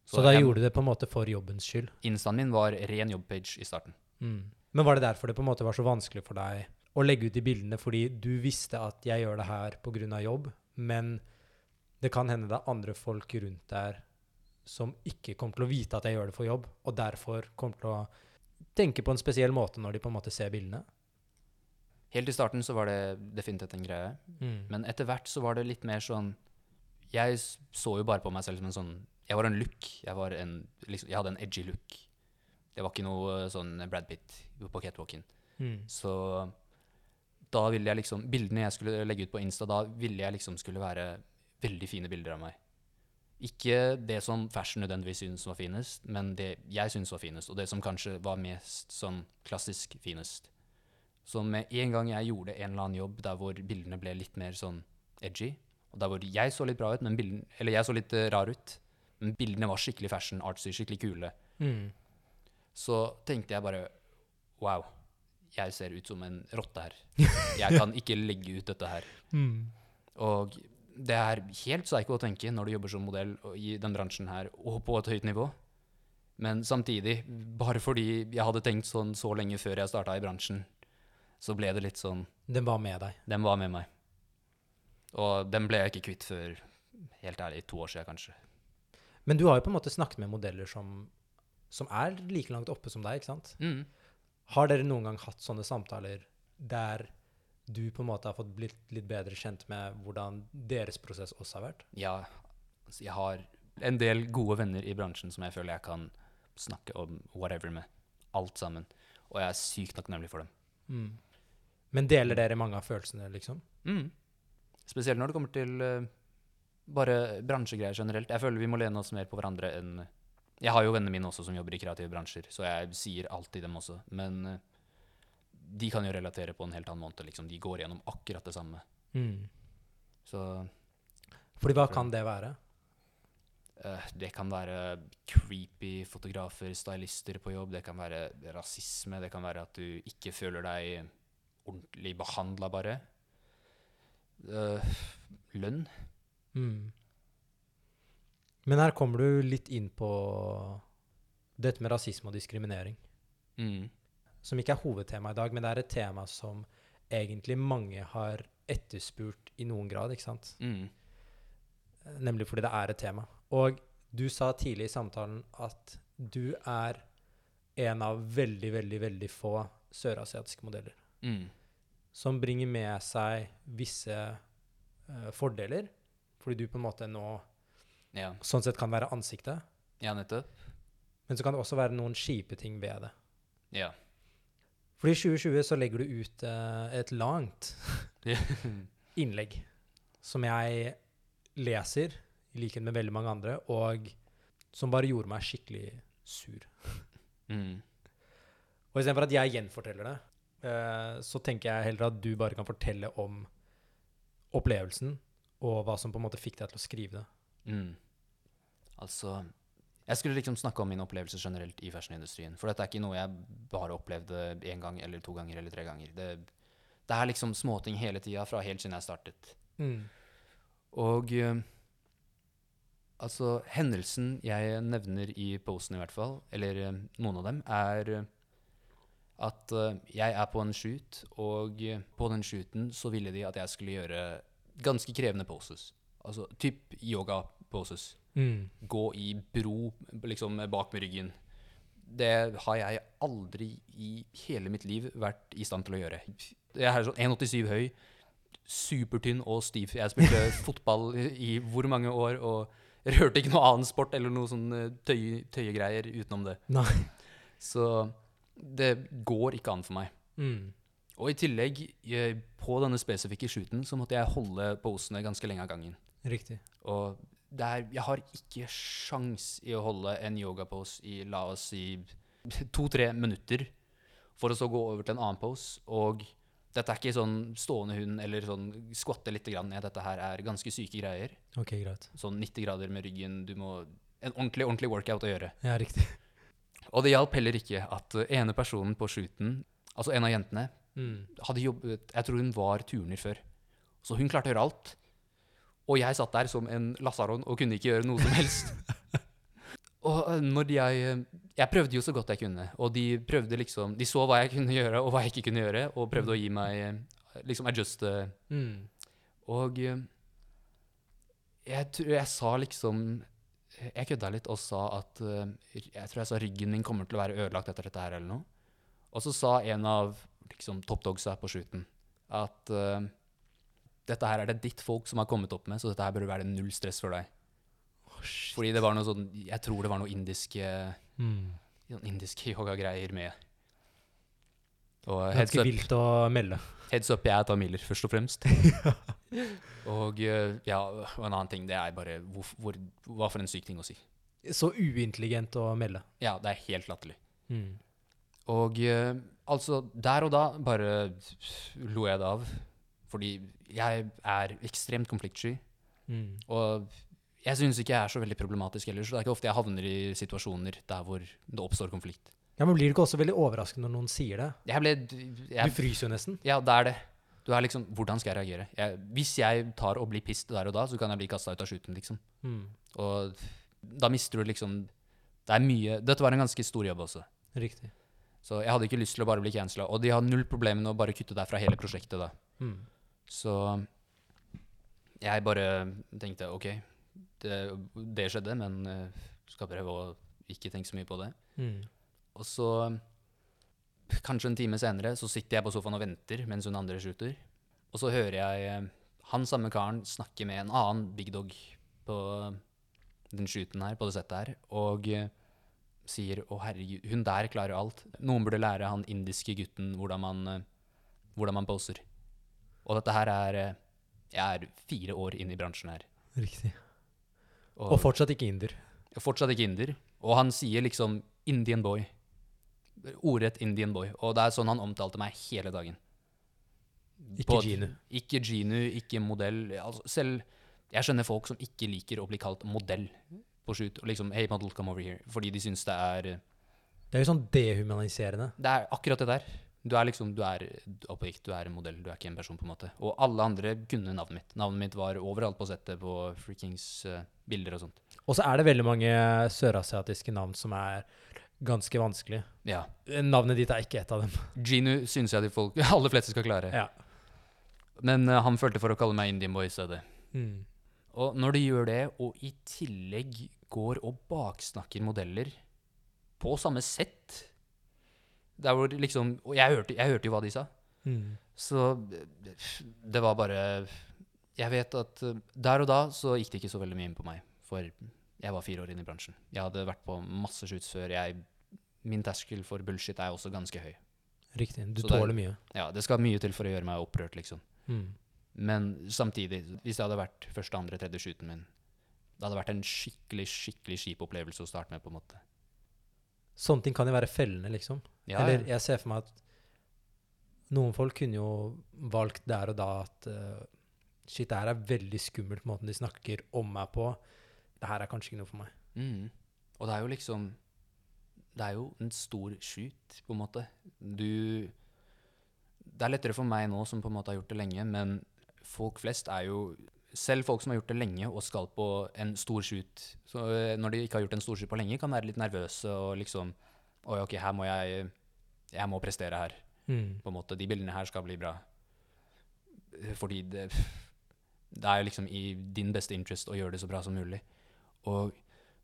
Så, da jeg- gjorde du det på en måte for jobbens skyld? Instaen min var ren jobbpage i starten. Mm. Men var det derfor det på en måte var så vanskelig for deg å legge ut de bildene, fordi du visste at jeg gjør det her pga. jobb, men det kan hende det er andre folk rundt der som ikke kommer til å vite at jeg gjør det for jobb, og derfor kommer til å tenke på en spesiell måte når de på en måte ser bildene? Helt i starten så var det definitivt en greie. Mm. Men etter hvert så var det litt mer sånn Jeg så jo bare på meg selv som en sånn Jeg var en look. Jeg, var en, liksom, jeg hadde en edgy look. Det var ikke noe eh, sånn Brad Pitt på catwalken. Mm. Så da ville jeg liksom Bildene jeg skulle legge ut på Insta, da ville jeg liksom skulle være veldig fine bilder av meg. Ikke det som fashion nødvendigvis syntes var finest, men det jeg syntes var finest, og det som kanskje var mest sånn klassisk finest. Så med en gang jeg gjorde en eller annen jobb der hvor bildene ble litt mer sånn edgy, og der hvor jeg så litt bra ut, men bilden, eller jeg så litt eh, rar ut, men bildene var skikkelig fashion, artsy, skikkelig kule, Mm. Så tenkte jeg bare Wow, jeg ser ut som en rotte her. Jeg kan ikke legge ut dette her. Mm. Og det er helt psycho å tenke når du jobber som modell i den bransjen her, og på et høyt nivå. Men samtidig, bare fordi jeg hadde tenkt sånn så lenge før jeg starta i bransjen, så ble det litt sånn Den var med deg. Den var med meg. Og den ble jeg ikke kvitt før, helt ærlig, to år siden kanskje. Men du har jo på en måte snakket med modeller som, som er like langt oppe som deg, ikke sant? Mm. Har dere noen gang hatt sånne samtaler der du på en måte har fått blitt litt bedre kjent med hvordan deres prosess også har vært? Ja, altså jeg har en del gode venner i bransjen som jeg føler jeg kan snakke om whatever med. Alt sammen. Og jeg er sykt takknemlig for dem. Mm. Men deler dere mange av følelsene, liksom? Mm. Spesielt når det kommer til uh, bare bransjegreier generelt. Jeg føler vi må lene oss mer på hverandre enn Jeg har jo vennene mine også som jobber i kreative bransjer, så jeg sier alltid dem også. Men eh, de kan jo relatere på en helt annen måte. Liksom. De går gjennom akkurat det samme. Mm. Så Fordi hva kan det være? eh, det kan være creepy fotografer, stylister på jobb. Det kan være rasisme. Det kan være at du ikke føler deg ordentlig behandla, bare. Eh, lønn. Mm. Men her kommer du litt inn på dette med rasisme og diskriminering. Mm. Som ikke er hovedtema i dag, men det er et tema som egentlig mange har etterspurt i noen grad, ikke sant? Mm. Nemlig fordi det er et tema. Og du sa tidlig i samtalen at du er en av veldig, veldig, veldig få sørasiatiske modeller Mm. som bringer med seg visse uh, fordeler, fordi du på en måte nå Ja. sånn sett kan være ansiktet, ja, nettopp. men så kan det også være noen kjipe ting ved det. Ja. Fordi i 2020 så legger du ut uh, et langt innlegg som jeg leser, i likhet med veldig mange andre, og som bare gjorde meg skikkelig sur. mm. Og istedenfor at jeg gjenforteller det, uh, så tenker jeg heller at du bare kan fortelle om opplevelsen, og hva som på en måte fikk deg til å skrive det. Mm. Altså Jeg skulle liksom snakke om min opplevelse generelt i fashionindustrien. For dette er ikke noe jeg bare opplevde én gang eller to ganger eller tre ganger. Det, det er liksom småting hele tida fra helt siden jeg startet. Og eh, altså Hendelsen jeg nevner i posten, i hvert fall, eller eh, noen av dem, er eh, at jeg er på en shoot, og på den shooten så ville de at jeg skulle gjøre ganske krevende poses. Altså typ yoga-poses. Mm. Gå i bro liksom bak med ryggen. Det har jeg aldri i hele mitt liv vært i stand til å gjøre. Jeg er sånn 1,87 høy, supertynn og stiv. Jeg spilte fotball i hvor mange år og rørte ikke noe annen sport eller noe sånn tøy, tøye, tøyegreier utenom det. Nei. Så det går ikke an for meg. Mm. Og i tillegg, eh, på denne spesifikke shooten, så måtte jeg holde posene ganske lenge av gangen. Riktig. Og det er, jeg har ikke sjans i å holde en yogapose i, la oss si, to-tre minutter, for å så gå over til en annen pose. Og dette er ikke sånn stående hund eller sånn skvatte lite grann. ned. Dette her er ganske syke greier. Ok, greit. Sånn 90 grader med ryggen. Du må En ordentlig, ordentlig workout å gjøre. Ja, riktig. Og det hjalp heller ikke at ene personen på shooten, altså en av jentene, Mm. hadde jobbet Jeg tror hun var turner før. Så hun klarte å gjøre alt. Og jeg satt der som en lasaron og kunne ikke gjøre noe som helst. og eh, når jeg eh, Jeg prøvde jo så godt jeg kunne, og de prøvde liksom De så hva jeg kunne gjøre, og hva jeg ikke kunne gjøre, og prøvde å gi meg eh, liksom adjuste. Mm. Og jeg tror jeg sa liksom Jeg kødda litt og sa at Jeg tror jeg sa ryggen min kommer til å være ødelagt etter dette her, eller noe. Og så sa en av liksom, toppdogsa på shooten at eh, dette her er det ditt folk som har kommet opp med, så dette her bør være null stress for deg. Oh. Fordi det var noe sånn Jeg tror det var noe indiske, Mm. sånn indiske yoga-greier med. Og heads up, vilt å melde. heads up, jeg er tamiler, først og fremst. og eh, ja, og en annen ting, det er bare hvor, hvor, Hva for en syk ting å si. Så uintelligent å melde. Ja, det er helt latterlig. Mm. Og eh, altså, der og da bare lo jeg det av. Fordi jeg er ekstremt konfliktsky. Mm. Og jeg syns ikke jeg er så veldig problematisk ellers. Så det er ikke ofte jeg havner i situasjoner der hvor det oppstår konflikt. Ja, men Blir du ikke også veldig overrasket når noen sier det? Jeg ble Du fryser jo nesten. Ja, det er det. Du er liksom Hvordan skal jeg reagere? Jeg, hvis jeg tar og blir pissed der og da, så kan jeg bli kasta ut av shooten, liksom. Mm. Og da mister du liksom Det er mye Dette var en ganske stor jobb også. Riktig. Så jeg hadde ikke lyst til å bare bli cancela. Og de har null problem med å bare kutte deg fra hele prosjektet, da. Mm. Så jeg bare tenkte OK, det, det skjedde, men eh, skal prøve å ikke tenke så mye på det. Mm. Og så, kanskje en time senere, så sitter jeg på sofaen og venter mens hun andre shooter. Og så hører jeg eh, han samme karen snakke med en annen big dog på den shooten her, på det settet her, og eh, sier 'Å, herregud, hun der klarer alt'. Noen burde lære han indiske gutten hvordan man, hvordan man poser. Og dette her er eh, Jeg er fire år inn i bransjen her. Riktig. Og fortsatt ikke inder. Fortsatt ikke inder. Og han sier liksom 'Indian boy'. Ordrett 'Indian boy'. Og det er sånn han omtalte meg hele dagen. Ikke På- Ginu. Ikke Ginu, ikke modell. Altså, selv Jeg skjønner folk som ikke liker å bli kalt modell på shoot. Og liksom 'Hey, model, come over here'. Fordi de syns det er Det er jo sånn dehumaniserende. Det er akkurat det der. Du er liksom Du er objekt, du er en modell, du er ikke en person, på en måte. Og alle andre kunne navnet mitt. Navnet mitt var overalt på settet, på freakings uh, bilder og sånt. Og så er det veldig mange sørasiatiske navn som er ganske vanskelig. Ja. Navnet ditt er ikke et av dem. Ginu syns jeg de folk aller fleste skal klare. Ja. Men uh, han følte for å kalle meg Indian boy i stedet. Mm. Og når de gjør det, og i tillegg går og baksnakker modeller på samme sett Der hvor liksom Og jeg hørte, jeg hørte jo hva de sa. Mm. Så det var bare Jeg vet at eh, der og da så gikk det ikke så veldig mye inn på meg. For jeg var fire år inne i bransjen. Jeg hadde vært på masse shoots før. Jeg, min terskel for bullshit er også ganske høy. Riktig. Du Så det er- tåler mye. Ja, Det skal mye til for å gjøre meg opprørt, liksom. Mm. Men samtidig, hvis det hadde vært første, andre, tredje shooten min, det hadde vært en skikkelig, skikkelig kjip opplevelse å starte med, på en måte. Sånne ting kan jo være fellende, liksom. Ja, Eller jeg ser for meg at noen folk kunne jo valgt der og da at uh, shit, det her er veldig skummelt måten de snakker om meg på. Det her er kanskje ikke noe for meg. Mm. Og det er jo liksom Det er jo en stor shoot, på en måte. Du Det er lettere for meg nå som på en måte har gjort det lenge, men folk flest er jo Selv folk som har gjort det lenge og skal på en stor shoot, så eh, når de ikke har gjort en stor shoot på lenge, kan være litt nervøse og liksom Oi, OK, her må jeg Jeg må prestere her, på en måte. De bildene her skal bli bra. Fordi det Det er jo liksom i din beste interest å gjøre det så bra som mulig. Og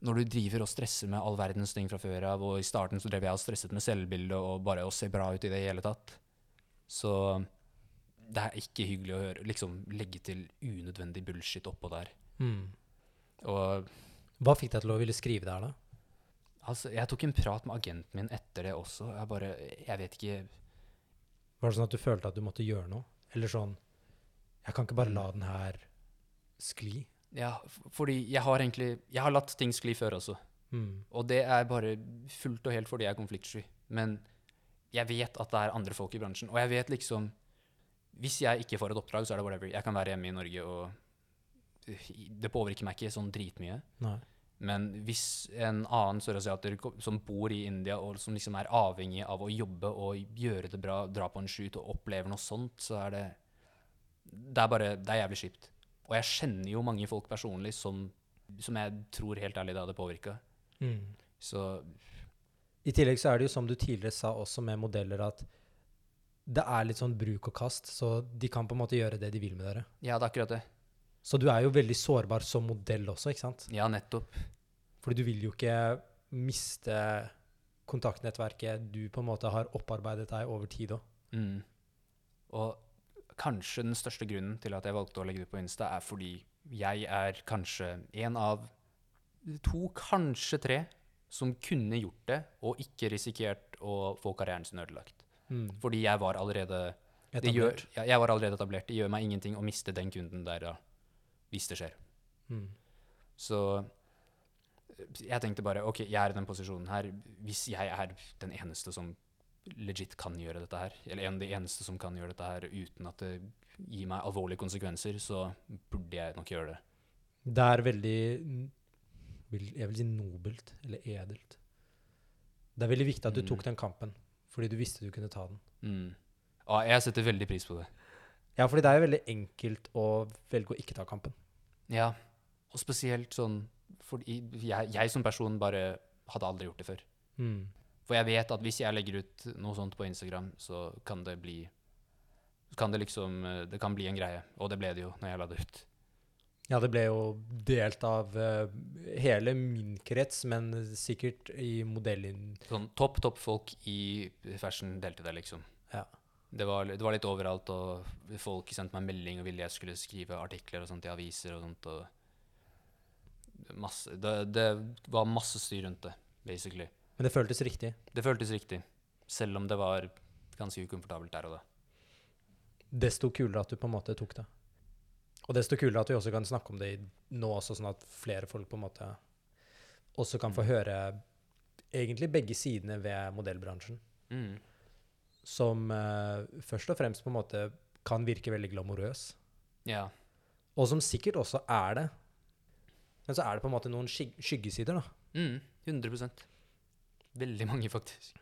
når du driver og stresser med all verdens ting fra før av, og i starten så drev jeg og stresset med selvbildet og bare å se bra ut i det hele tatt, så det er ikke hyggelig å høre liksom legge til unødvendig bullshit oppå der. Mm. Og Hva fikk deg til å ville skrive det her, da? altså, jeg tok en prat med agenten min etter det også. Jeg bare Jeg vet ikke Var det sånn at du følte at du måtte gjøre noe? Eller sånn Jeg kan ikke bare la den her skli. Ja, fordi jeg har egentlig Jeg har latt ting skli før også. Mm. Og det er bare fullt og helt fordi jeg er konfliktsky. Men jeg vet at det er andre folk i bransjen. Og jeg vet liksom Hvis jeg ikke får et oppdrag, så er det whatever. Jeg kan være hjemme i Norge, og det påvirker meg ikke sånn dritmye. Nei. Men hvis en annen sørasiater som bor i India, og som liksom er avhengig av å jobbe og gjøre det bra, dra på en shoot og opplever noe sånt, så er det Det er bare Det er jævlig kjipt. Og jeg kjenner jo mange folk personlig som, som jeg tror helt ærlig det hadde påvirka. Mm. Så I tillegg så er det jo som du tidligere sa også med modeller, at det er litt sånn bruk og kast, så de kan på en måte gjøre det de vil med dere. Ja, det er akkurat det. Så du er jo veldig sårbar som modell også, ikke sant? Ja, nettopp. Fordi du vil jo ikke miste kontaktnettverket du på en måte har opparbeidet deg over tid òg. Mm. Og kanskje den største grunnen til at jeg valgte å legge det ut på Insta, er fordi jeg er kanskje en av to, kanskje tre, som kunne gjort det og ikke risikert å få karrieren sin ødelagt. Mm. Fordi jeg var allerede gjør, ja, jeg var allerede etablert. Det gjør meg ingenting å miste den kunden der da, hvis det skjer. Mm. Så jeg tenkte bare OK, jeg er i den posisjonen her. Hvis jeg er den eneste som legit kan gjøre dette her, eller en av de eneste som kan gjøre dette her uten at det gir meg alvorlige konsekvenser, så burde jeg nok gjøre det. Det er veldig Jeg vil si nobelt, eller edelt. Det er veldig viktig at du Mm. tok den kampen, fordi du visste du kunne ta den. Mm. Og jeg setter veldig pris på det. Ja, fordi det er jo veldig enkelt å velge å ikke ta kampen. Ja, og spesielt sånn fordi jeg, jeg som person bare hadde aldri gjort det før. Mm. For jeg vet at hvis jeg legger ut noe sånt på Instagram, så kan det bli kan det liksom eh, Det kan bli en greie. Og det ble det jo når jeg la det ut. Ja, det ble jo delt av uh, hele min krets, men sikkert i modellen Sånn topp, topp folk i fashion delte det, liksom. Ja. Det var, det var litt overalt, og folk sendte meg melding og ville jeg skulle skrive artikler og sånt i aviser og sånt. og masse, det, det var masse styr rundt det, basically. Men det føltes riktig. Det føltes riktig, selv om det var ganske ukomfortabelt der og da. Desto kulere at du på en måte tok det. Og desto kulere at vi også kan snakke om det nå også, sånn at flere folk på en måte også kan få Mm. høre egentlig begge sidene ved modellbransjen. Mm. Som uh, først og fremst på en måte kan virke veldig glamorøs. Ja. Og som sikkert også er det. Men så er det på en måte noen skyg skyggesider, da. Mm, 100% Veldig mange, faktisk.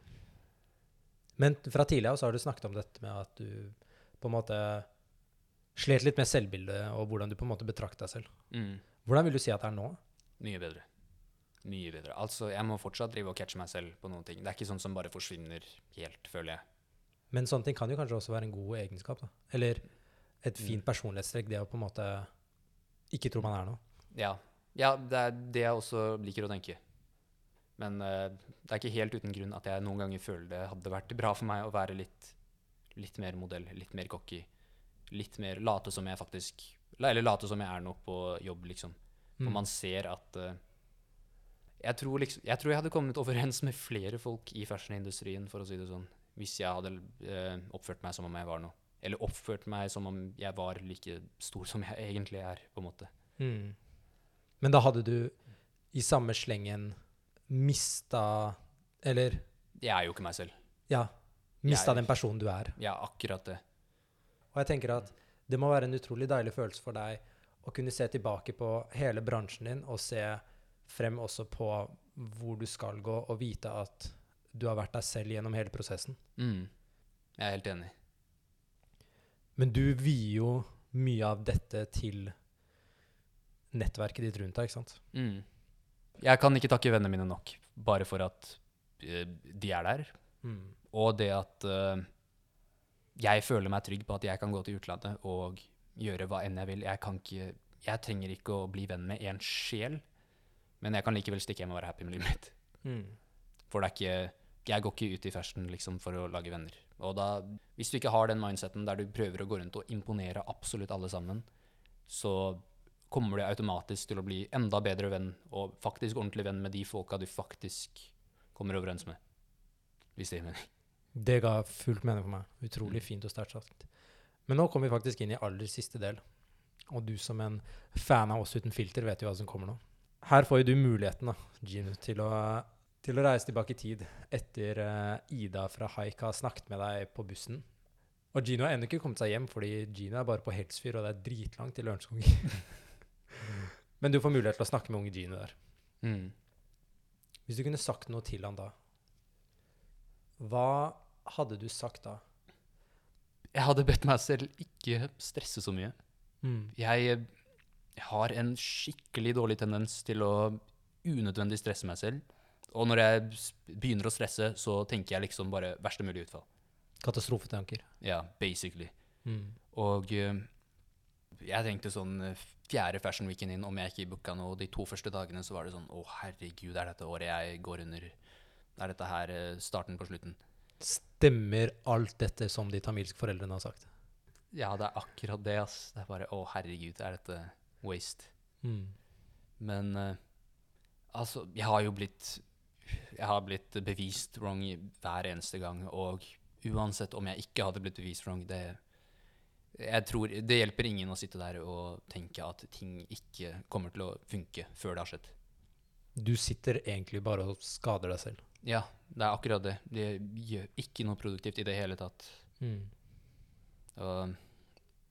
Men fra tidligere så har du snakket om dette med at du på en måte slet litt med selvbildet, og hvordan du på en måte betrakter deg selv. Mm. Hvordan vil du si at det er nå? Mye bedre. Mye bedre. Altså, jeg må fortsatt drive og catche meg selv på noen ting. Det er ikke sånn som bare forsvinner helt, føler jeg. Men sånne ting kan jo kanskje også være en god egenskap, da. Eller et Mm. fint personlighetstrekk, det å på en måte ikke tro man er noe. Ja, ja det er det jeg også liker å tenke. Men uh, det er ikke helt uten grunn at jeg noen ganger føler det hadde vært bra for meg å være litt, litt mer modell, litt mer cocky. Litt mer late som jeg faktisk Eller late som jeg er nå på jobb, liksom. For Mm. man ser at uh, jeg, tror liksom, jeg tror jeg hadde kommet overens med flere folk i fashionindustrien, for å si det sånn, hvis jeg hadde uh, oppført meg som om jeg var noe. Eller oppført meg som om jeg var like stor som jeg egentlig er, på en måte. Mm. Men da hadde du i samme slengen mista Eller Jeg er jo ikke meg selv. ja, mista den personen du er. Er akkurat det. Og jeg tenker at det må være en utrolig deilig følelse for deg å kunne se tilbake på hele bransjen din og se frem også på hvor du skal gå, og vite at du har vært deg selv gjennom hele prosessen. Mm. Jeg er helt enig. Men du vier jo mye av dette til nettverket ditt rundt deg, ikke sant? Mm. Jeg kan ikke takke vennene mine nok, bare for at uh, de er der. Og det at eh, jeg føler meg trygg på at jeg kan gå til utlandet og gjøre hva enn jeg vil. Jeg, kan ikke, jeg trenger ikke å bli venn med en sjel, men jeg kan likevel stikke hjem og være happy med livet mitt. Mm. For det ikke Jeg går ikke ut i fashion liksom, for å lage venner. Og da, hvis du ikke har den mindseten der du prøver å gå rundt og imponere absolutt alle sammen, så kommer du automatisk til å bli enda bedre venn, og faktisk ordentlig venn med de folka du faktisk kommer overens med. Hvis det gir mening. Det ga fullt mening for meg. Utrolig Mm. fint og sterkt sagt. Men nå kommer vi faktisk inn i aller siste del. Og du som en fan av oss uten filter, vet jo hva som kommer nå. Her får jo du muligheten, da, Gino, til å, til å reise tilbake i tid etter eh, Ida fra Haik har snakket med deg på bussen. Og Gino har ennå ikke kommet seg hjem, fordi Gino er bare på Helsfyr, og det er dritlangt til Lørenskog. Men du får mulighet til å snakke med unge Gino der. Mm. Hvis du kunne sagt noe til han da, hva hadde du sagt da? Jeg hadde bedt meg selv ikke stresse så mye. Mm. Jeg har en skikkelig dårlig tendens til å unødvendig stresse meg selv. Og når jeg begynner å stresse, så tenker jeg liksom bare verste mulig utfall. Katastrofetanker. Ja, basically. Mm. Og eh, jeg tenkte sånn eh, fjerde fashion weekend inn, om jeg ikke booka noe de to første dagene, så var det sånn Å, herregud, er dette året jeg går under? Er dette her eh, starten på slutten? Stemmer alt dette som de tamilske foreldrene har sagt? Ja, det er akkurat det, ass. Det er bare Å, herregud, er dette waste? Mm. Men uh, altså, jeg har jo blitt Jeg har blitt bevist wrong hver eneste gang, og uansett om jeg ikke hadde blitt bevist wrong, det jeg tror Det hjelper ingen å sitte der og tenke at ting ikke kommer til å funke før det har skjedd. Du sitter egentlig bare og skader deg selv. Ja, det er akkurat det. Det gjør ikke noe produktivt i det hele tatt. Mm. Og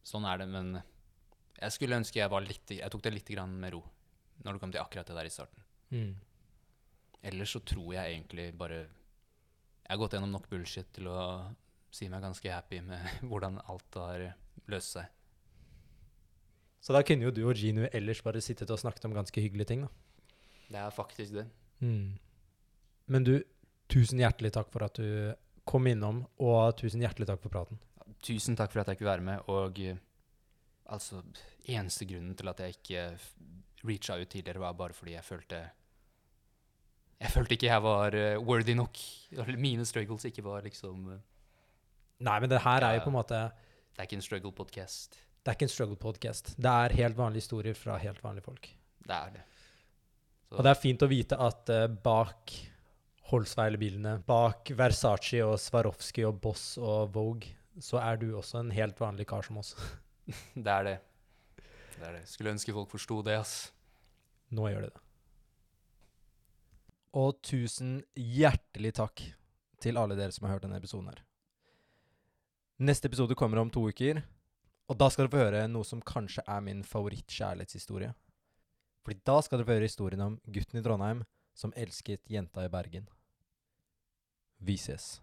sånn er det, men jeg skulle ønske jeg var litt Jeg tok det litt grann med ro når det kom til akkurat det der i starten. Mm. Ellers så tror jeg egentlig bare Jeg har gått gjennom nok bullshit til å si meg ganske happy med hvordan alt har løst seg. Så da kunne jo du og Gino ellers bare sittet og snakket om ganske hyggelige ting, da. Det er faktisk det. Mm. Men du, tusen hjertelig takk for at du kom innom, og tusen hjertelig takk for praten. Tusen takk for at jeg kunne være med, og eh, altså Eneste grunnen til at jeg ikke reacha ut tidligere, var bare fordi jeg følte Jeg følte ikke jeg var eh, worthy nok. Mine struggles ikke var liksom eh, Nei, men det her er jo på en måte Det er ikke en struggle podcast. Det er ikke en struggle podcast. Det er helt vanlige historier fra helt vanlige folk. Det er det. Så, Og det er fint å vite at uh, bak Holsweiler-bilene, bak Versace og Swarovski og Boss og Vogue, så er du også en helt vanlig kar som oss. det er det. Det er det. Skulle ønske folk forsto det, ass. Nå gjør det det. Og tusen hjertelig takk til alle dere som har hørt denne episoden her. Neste episode kommer om to uker, og da skal dere få høre noe som kanskje er min favorittkjærlighetshistorie. Fordi da skal dere få høre historien om gutten i Trondheim som elsket jenta i Bergen. Vi ses.